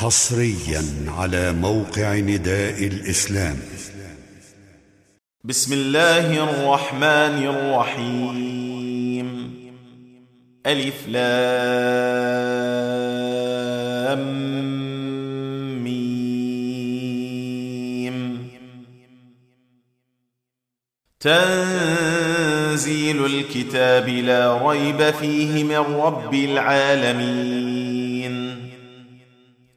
حصريا على موقع نداء الإسلام. بسم الله الرحمن الرحيم. ألف لام ميم. تنزيل الكتاب لا ريب فيه من رب العالمين.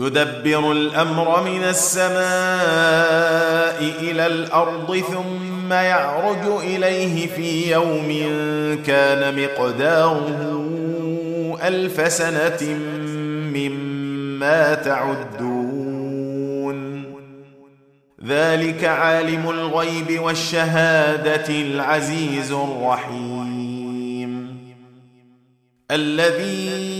يدبر الأمر من السماء إلى الأرض ثم يعرج إليه في يوم كان مقداره ألف سنة مما تعدون. ذلك عالم الغيب والشهادة العزيز الرحيم. الذي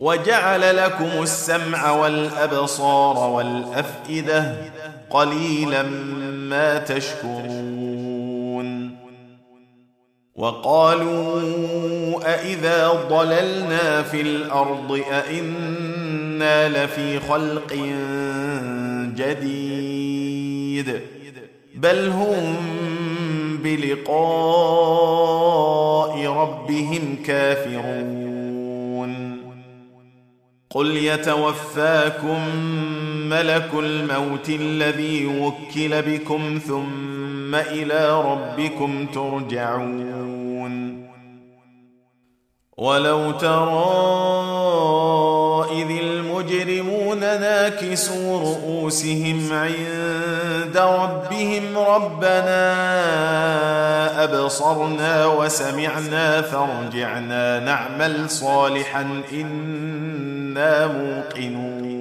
وجعل لكم السمع والأبصار والأفئدة قليلا ما تشكرون. وقالوا أإذا ضللنا في الأرض أإنا لفي خلق جديد. بل هم بلقاء ربهم كافرون. قل يتوفاكم ملك الموت الذي وكل بكم ثم إلى ربكم ترجعون ولو ترى اذ المجرمون ناكسوا رؤوسهم عند ربهم ربنا ابصرنا وسمعنا فارجعنا نعمل صالحا موقنون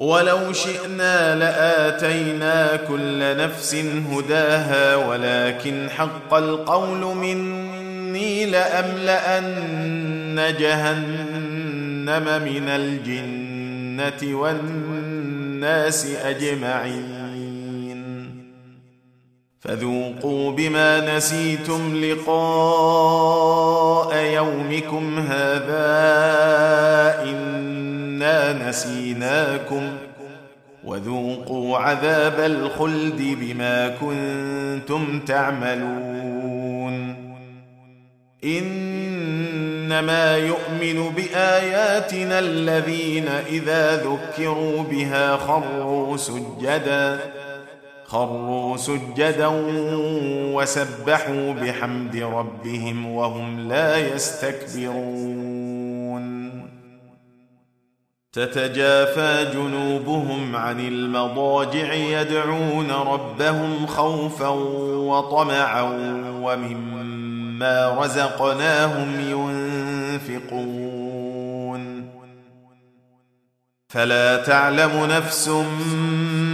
ولو شئنا لاتينا كل نفس هداها ولكن حق القول مني لاملان جهنم من الجنه والناس اجمعين فذوقوا بما نسيتم لقاء يومكم هذا إنا نسيناكم وذوقوا عذاب الخلد بما كنتم تعملون إنما يؤمن بآياتنا الذين إذا ذكروا بها خروا سجدا خروا سجدا وسبحوا بحمد ربهم وهم لا يستكبرون. تتجافى جنوبهم عن المضاجع يدعون ربهم خوفا وطمعا ومما رزقناهم ينفقون. فلا تعلم نفس ما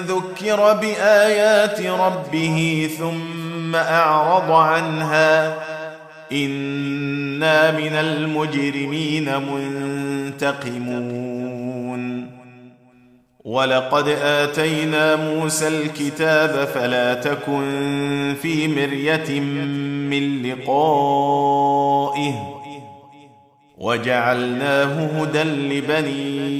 ذكر بايات ربه ثم اعرض عنها أنا من المجرمين منتقمون ولقد اتينا موسى الكتاب فلا تكن في مريه من لقائه وجعلناه هدى لبني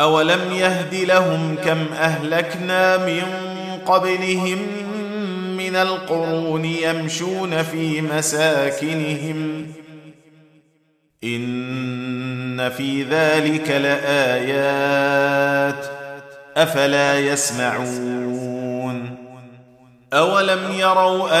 أولم يهد لهم كم أهلكنا من قبلهم من القرون يمشون في مساكنهم إن في ذلك لآيات أفلا يسمعون أولم يروا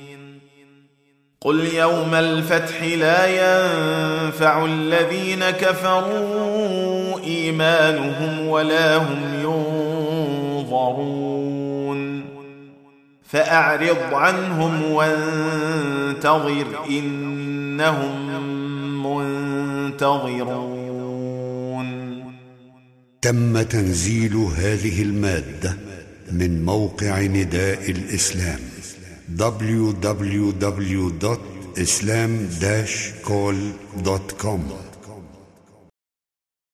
قل يوم الفتح لا ينفع الذين كفروا ايمانهم ولا هم ينظرون فاعرض عنهم وانتظر انهم منتظرون تم تنزيل هذه المادة من موقع نداء الإسلام. www.islam-call.com